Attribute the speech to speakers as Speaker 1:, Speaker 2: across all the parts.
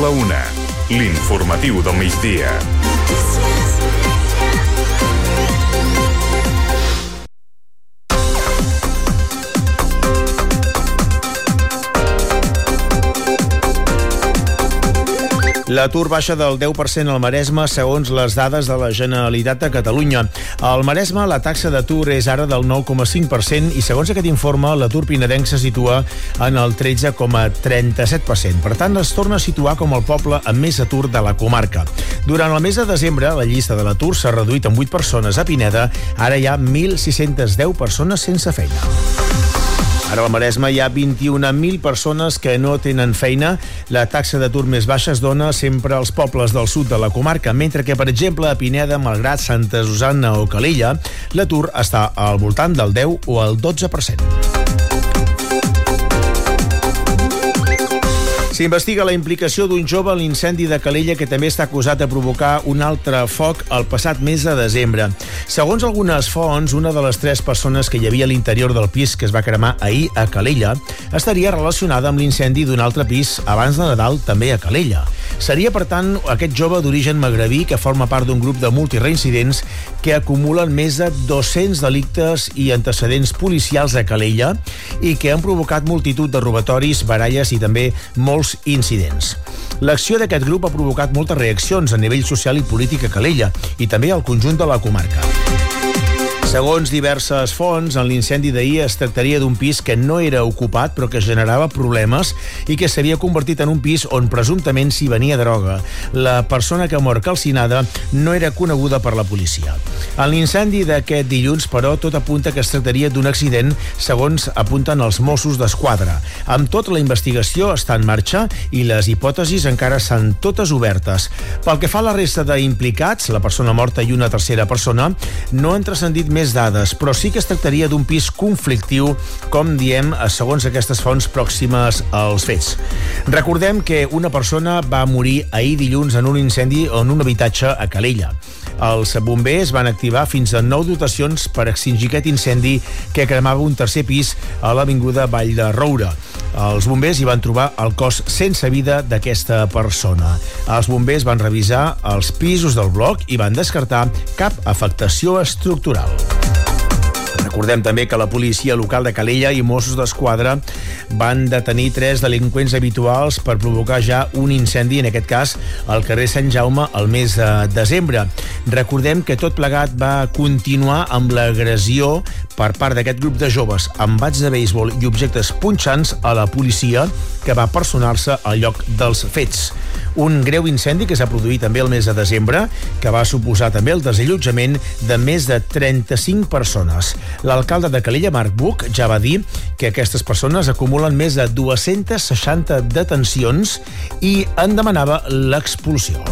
Speaker 1: La una. L'informatiu del migdia.
Speaker 2: L'atur baixa del 10% al Maresme segons les dades de la Generalitat de Catalunya. Al Maresme la taxa d'atur és ara del 9,5% i segons aquest informe l'atur pinedenc se situa en el 13,37%. Per tant, es torna a situar com el poble amb més atur de la comarca. Durant el mes de desembre, la llista de l'atur s'ha reduït amb 8 persones a Pineda. Ara hi ha 1.610 persones sense feina. Ara al Maresme hi ha 21.000 persones que no tenen feina. La taxa d'atur més baixa es dona sempre als pobles del sud de la comarca, mentre que, per exemple, a Pineda, Malgrat, Santa Susanna o Calella, l'atur està al voltant del 10 o el 12%. S'investiga la implicació d'un jove en l'incendi de Calella que també està acusat de provocar un altre foc el passat mes de desembre. Segons algunes fonts, una de les tres persones que hi havia a l'interior del pis que es va cremar ahir a Calella estaria relacionada amb l'incendi d'un altre pis abans de Nadal també a Calella. Seria, per tant, aquest jove d'origen magrebí que forma part d'un grup de multireincidents que acumulen més de 200 delictes i antecedents policials a Calella i que han provocat multitud de robatoris, baralles i també molts molts incidents. L'acció d'aquest grup ha provocat moltes reaccions a nivell social i polític a Calella i també al conjunt de la comarca. Segons diverses fonts, en l'incendi d'ahir es tractaria d'un pis que no era ocupat però que generava problemes i que s'havia convertit en un pis on presumptament s'hi venia droga. La persona que mor calcinada no era coneguda per la policia. En l'incendi d'aquest dilluns, però, tot apunta que es tractaria d'un accident, segons apunten els Mossos d'Esquadra. Amb tot, la investigació està en marxa i les hipòtesis encara estan totes obertes. Pel que fa a la resta d'implicats, la persona morta i una tercera persona, no han transcendit més dades, però sí que es tractaria d'un pis conflictiu, com diem, segons aquestes fonts pròximes als fets. Recordem que una persona va morir ahir dilluns en un incendi en un habitatge a Calella. Els bombers van activar fins a nou dotacions per extingir aquest incendi que cremava un tercer pis a l'Avinguda Vall de Roura. Els bombers hi van trobar el cos sense vida d'aquesta persona. Els bombers van revisar els pisos del bloc i van descartar cap afectació estructural. Recordem també que la policia local de Calella i Mossos d'Esquadra van detenir tres delinqüents habituals per provocar ja un incendi, en aquest cas al carrer Sant Jaume, el mes de desembre. Recordem que tot plegat va continuar amb l'agressió per part d'aquest grup de joves amb bats de béisbol i objectes punxants a la policia que va personar-se al lloc dels fets. Un greu incendi que s'ha produït també el mes de desembre, que va suposar també el desallotjament de més de 35 persones. L'alcalde de Calella, Marc Buc, ja va dir que aquestes persones acumulen més de 260 detencions i en demanava l'expulsió.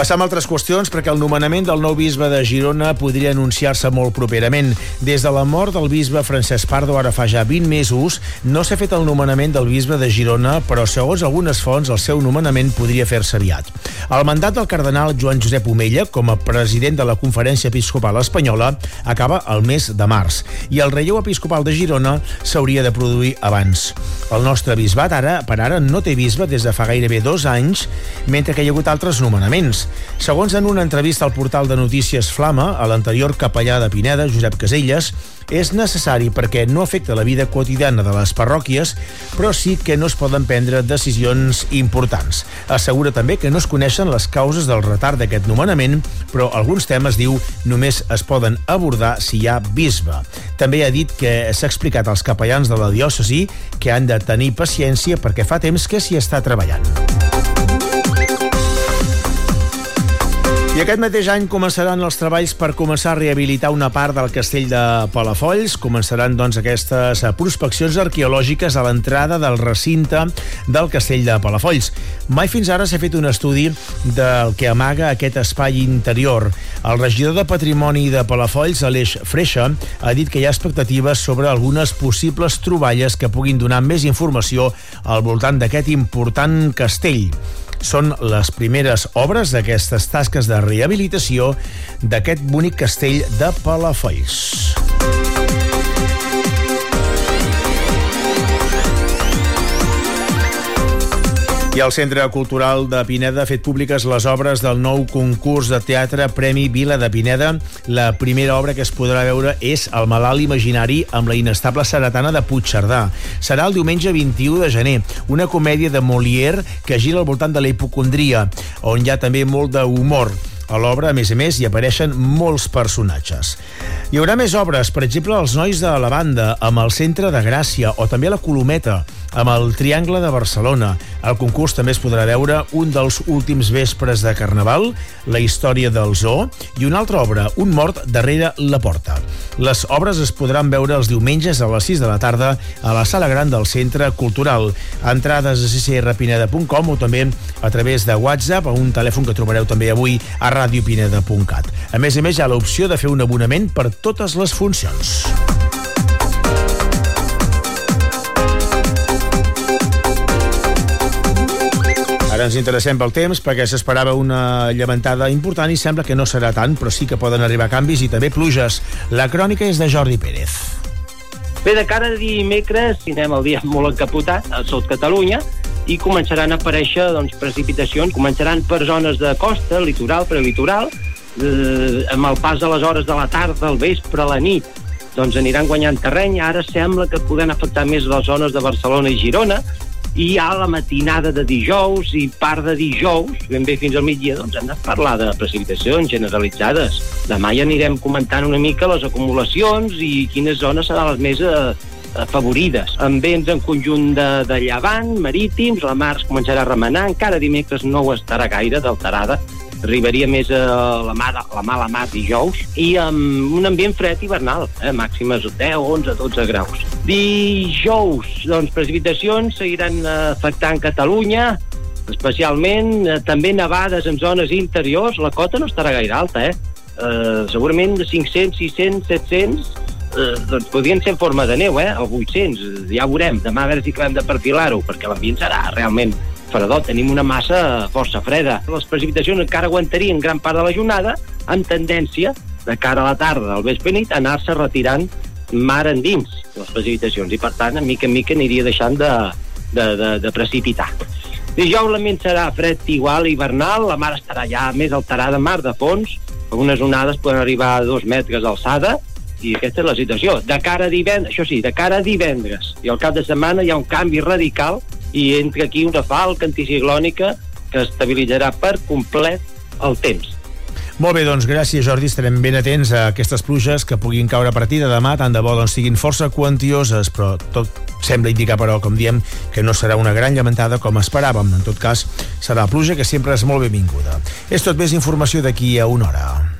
Speaker 2: Passam a altres qüestions perquè el nomenament del nou bisbe de Girona podria anunciar-se molt properament. Des de la mort del bisbe Francesc Pardo ara fa ja 20 mesos, no s'ha fet el nomenament del bisbe de Girona, però segons algunes fonts el seu nomenament podria fer-se aviat. El mandat del cardenal Joan Josep Omella com a president de la Conferència Episcopal Espanyola acaba el mes de març i el relleu episcopal de Girona s'hauria de produir abans. El nostre bisbat ara, per ara, no té bisbe des de fa gairebé dos anys, mentre que hi ha hagut altres nomenaments. Segons en una entrevista al portal de notícies Flama, a l'anterior capellà de Pineda, Josep Caselles, és necessari perquè no afecta la vida quotidiana de les parròquies, però sí que no es poden prendre decisions importants. Assegura també que no es coneixen les causes del retard d'aquest nomenament, però alguns temes, diu, només es poden abordar si hi ha bisbe. També ha dit que s'ha explicat als capellans de la diòcesi que han de tenir paciència perquè fa temps que s'hi està treballant. Aquest mateix any començaran els treballs per començar a rehabilitar una part del castell de Palafolls. Començaran, doncs, aquestes prospeccions arqueològiques a l'entrada del recinte del castell de Palafolls. Mai fins ara s'ha fet un estudi del que amaga aquest espai interior. El regidor de Patrimoni de Palafolls, Aleix Freixa, ha dit que hi ha expectatives sobre algunes possibles troballes que puguin donar més informació al voltant d'aquest important castell. Són les primeres obres d'aquestes tasques de rehabilitació d'aquest bonic castell de Palafolls. I el Centre Cultural de Pineda ha fet públiques les obres del nou concurs de teatre Premi Vila de Pineda. La primera obra que es podrà veure és El malalt imaginari amb la inestable seretana de Puigcerdà. Serà el diumenge 21 de gener, una comèdia de Molière que gira al voltant de la hipocondria, on hi ha també molt d'humor. A l'obra, a més a més, hi apareixen molts personatges. Hi haurà més obres, per exemple, Els Nois de la Banda, amb el Centre de Gràcia, o també la Colometa, amb el Triangle de Barcelona. Al concurs també es podrà veure un dels últims vespres de Carnaval, la història del zoo, i una altra obra, Un mort darrere la porta. Les obres es podran veure els diumenges a les 6 de la tarda a la sala gran del Centre Cultural. Entrades a ccrpineda.com o també a través de WhatsApp a un telèfon que trobareu també avui a radiopineda.cat. A més a més, hi ha l'opció de fer un abonament per totes les funcions. Ara ens interessem pel temps perquè s'esperava una llevantada important i sembla que no serà tant, però sí que poden arribar canvis i també pluges. La crònica és de Jordi Pérez.
Speaker 3: Bé, de cara a dimecres tindrem el dia molt encapotat a Sot Catalunya i començaran a aparèixer doncs, precipitacions, començaran per zones de costa, litoral, prelitoral, eh, amb el pas de les hores de la tarda, al vespre, a la nit, doncs aniran guanyant terreny. Ara sembla que poden afectar més les zones de Barcelona i Girona, i ha la matinada de dijous i part de dijous, ben bé fins al migdia, doncs hem de parlar de precipitacions generalitzades. Demà ja anirem comentant una mica les acumulacions i quines zones seran les més eh, afavorides. Amb vents en conjunt de, de llevant, marítims, la mar es començarà a remenar, encara dimecres no ho estarà gaire d'alterada, arribaria més a la, mar, la mala mar dijous i amb un ambient fred hivernal, eh, màximes 10, 11, 12 graus. Dijous, doncs, precipitacions seguiran afectant Catalunya, especialment eh, també nevades en zones interiors. La cota no estarà gaire alta, eh? eh segurament de 500, 600, 700 eh, doncs podrien ser en forma de neu, eh? O 800, ja veurem. Demà a veure si acabem de perfilar-ho, perquè l'ambient serà realment fredor, tenim una massa força freda. Les precipitacions encara aguantarien gran part de la jornada, amb tendència, de cara a la tarda, al vespre nit, anar-se retirant mar endins les precipitacions i per tant a mica en mica aniria deixant de, de, de, de precipitar. Dijous l'ambient serà fred igual hivernal, la mar estarà ja més alterada, mar de fons, algunes onades poden arribar a dos metres d'alçada, i aquesta és la situació. De cara a divendres, això sí, de cara a divendres i al cap de setmana hi ha un canvi radical i entra aquí una falca anticiclònica que estabilitzarà per complet el temps.
Speaker 2: Molt bé, doncs gràcies Jordi, estarem ben atents a aquestes pluges que puguin caure a partir de demà, tant de bo doncs, siguin força quantioses, però tot sembla indicar, però, com diem, que no serà una gran llamentada com esperàvem. En tot cas, serà pluja que sempre és molt benvinguda. És tot més informació d'aquí a una hora.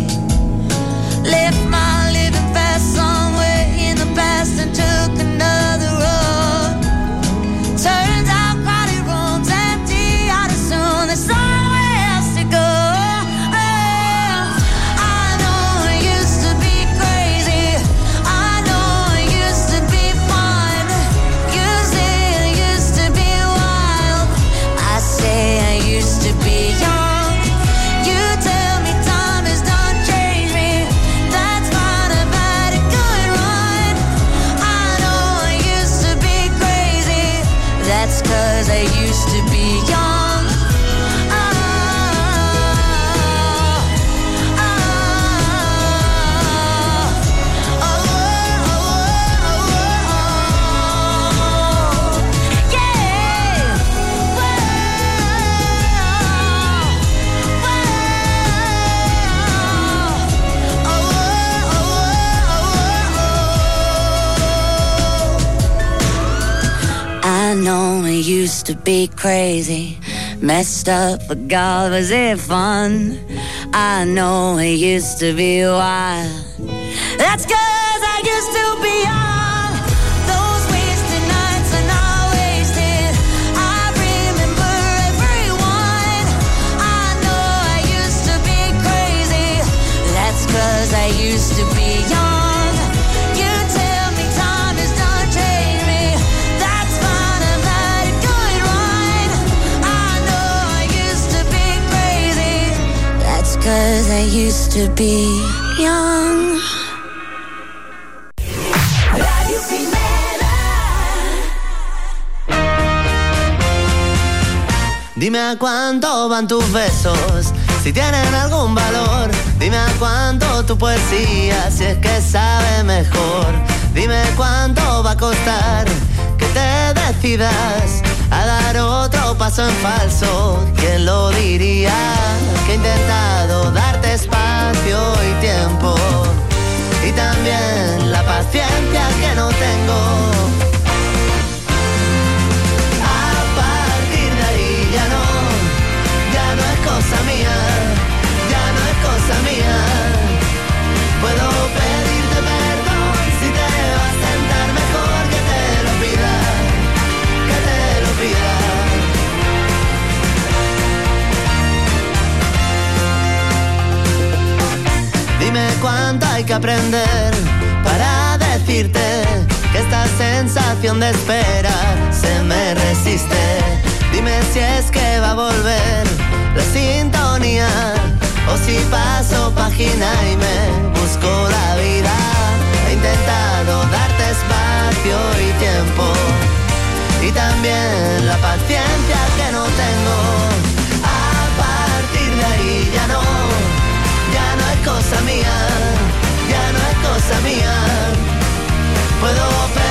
Speaker 4: Used to be crazy, messed up, but God, was it fun? I know it used to be wild. That's cause I used to be young. Those wasted nights are not wasted. I remember everyone. I know I used to be crazy. That's cause I used to be young. Cause I used to be young.
Speaker 5: Dime a cuánto van tus besos, si tienen algún valor. Dime a cuánto tu poesía, si es que sabe mejor. Dime cuánto va a costar que te decidas a dar otro paso en falso. ¿Quién lo diría? Que he intentado darte espacio y tiempo. Y también la paciencia que no tengo. Cuánto hay que aprender para decirte que esta sensación de esperar se me resiste. Dime si es que va a volver la sintonía o si paso página y me busco la vida. He intentado darte espacio y tiempo y también la paciencia que no tengo. Cosa mía, ya no es cosa mía. Puedo pedirte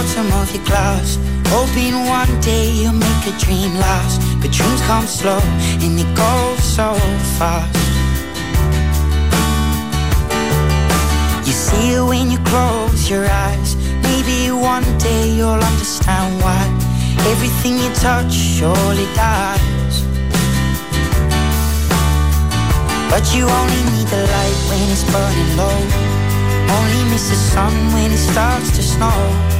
Speaker 6: The bottom of your glass Hoping one day you'll make a dream last But dreams come slow and they go so fast You see it when you close your eyes Maybe one day you'll understand why Everything you touch surely dies But you only need the light when it's burning low. Only miss the sun when it starts to snow.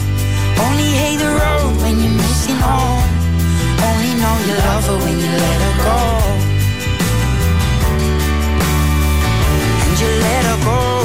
Speaker 6: Only hate the road when you're missing home. Only know you love her when you let her go. And you let her go.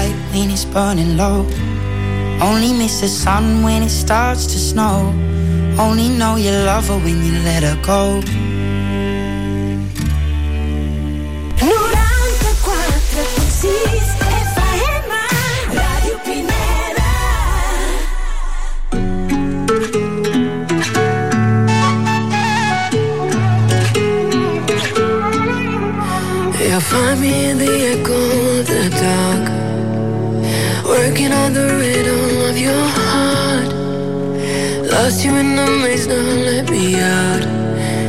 Speaker 6: Light when it's burning low. Only miss the sun when it starts to snow. Only know you love her when you let her go.
Speaker 4: 94.6 FM, Radio Primera.
Speaker 7: You'll find me in the echo of the dark, working on the rhythm of your heart. Lost you in the maze, now let me out.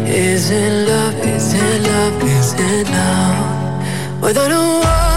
Speaker 7: Is it love? Is it love? Is it love? Without a warning,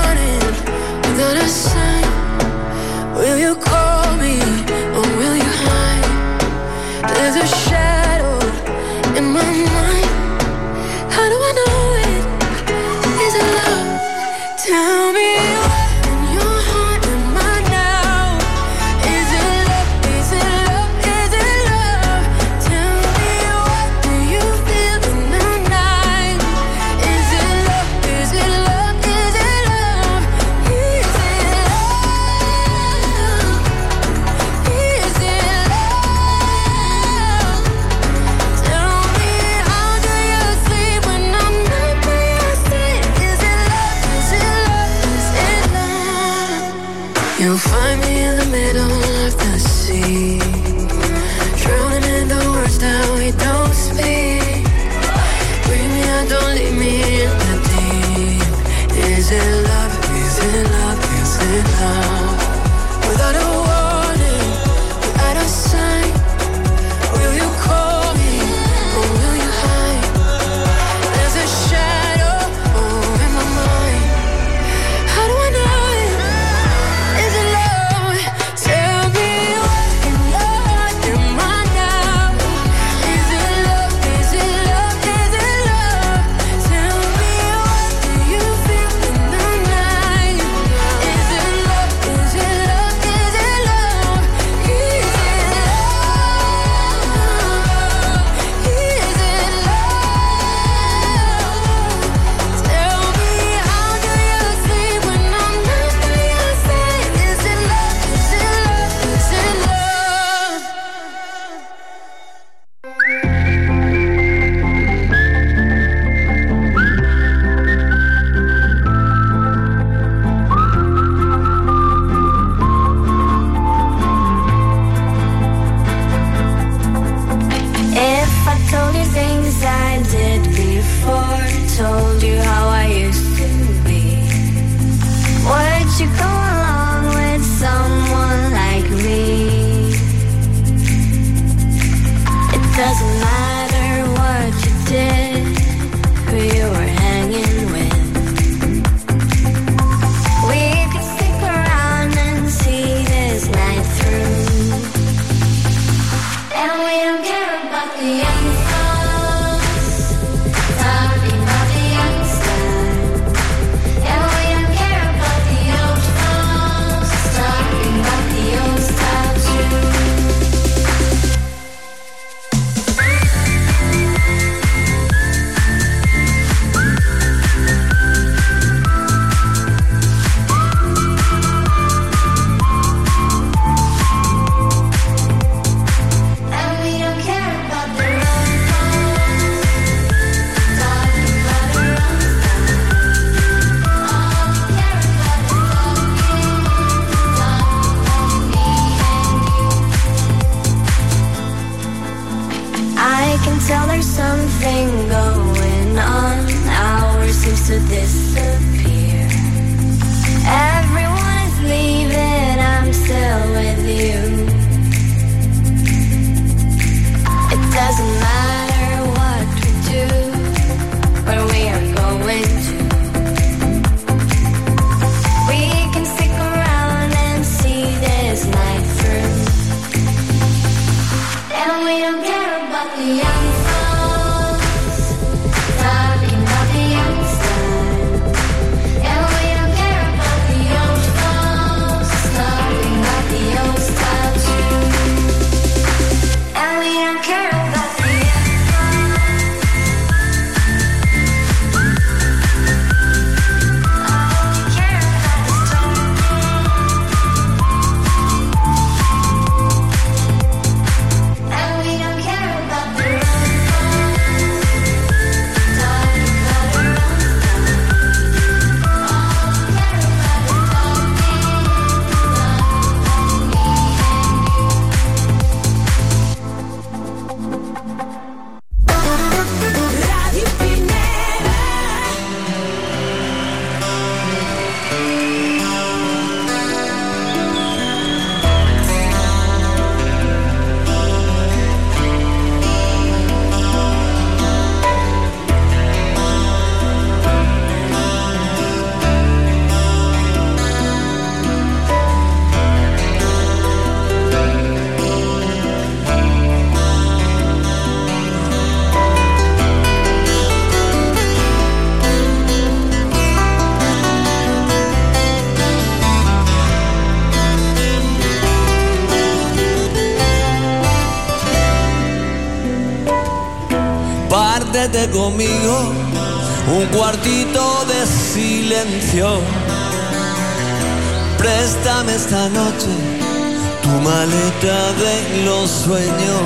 Speaker 8: sueño.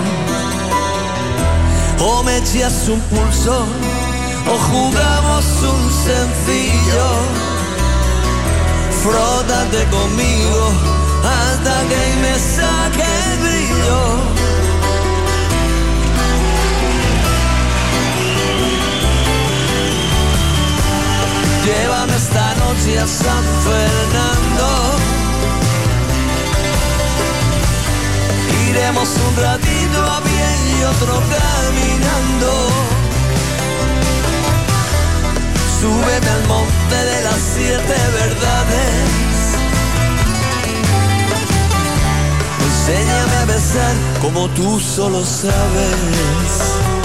Speaker 8: O me echas un pulso o jugamos un sencillo. Frótate conmigo hasta que me saque el brillo. Llévame esta noche a San Fernando iremos un ratito a pie y otro caminando. Súbete al monte de las siete verdades. Enséñame a besar como tú solo sabes.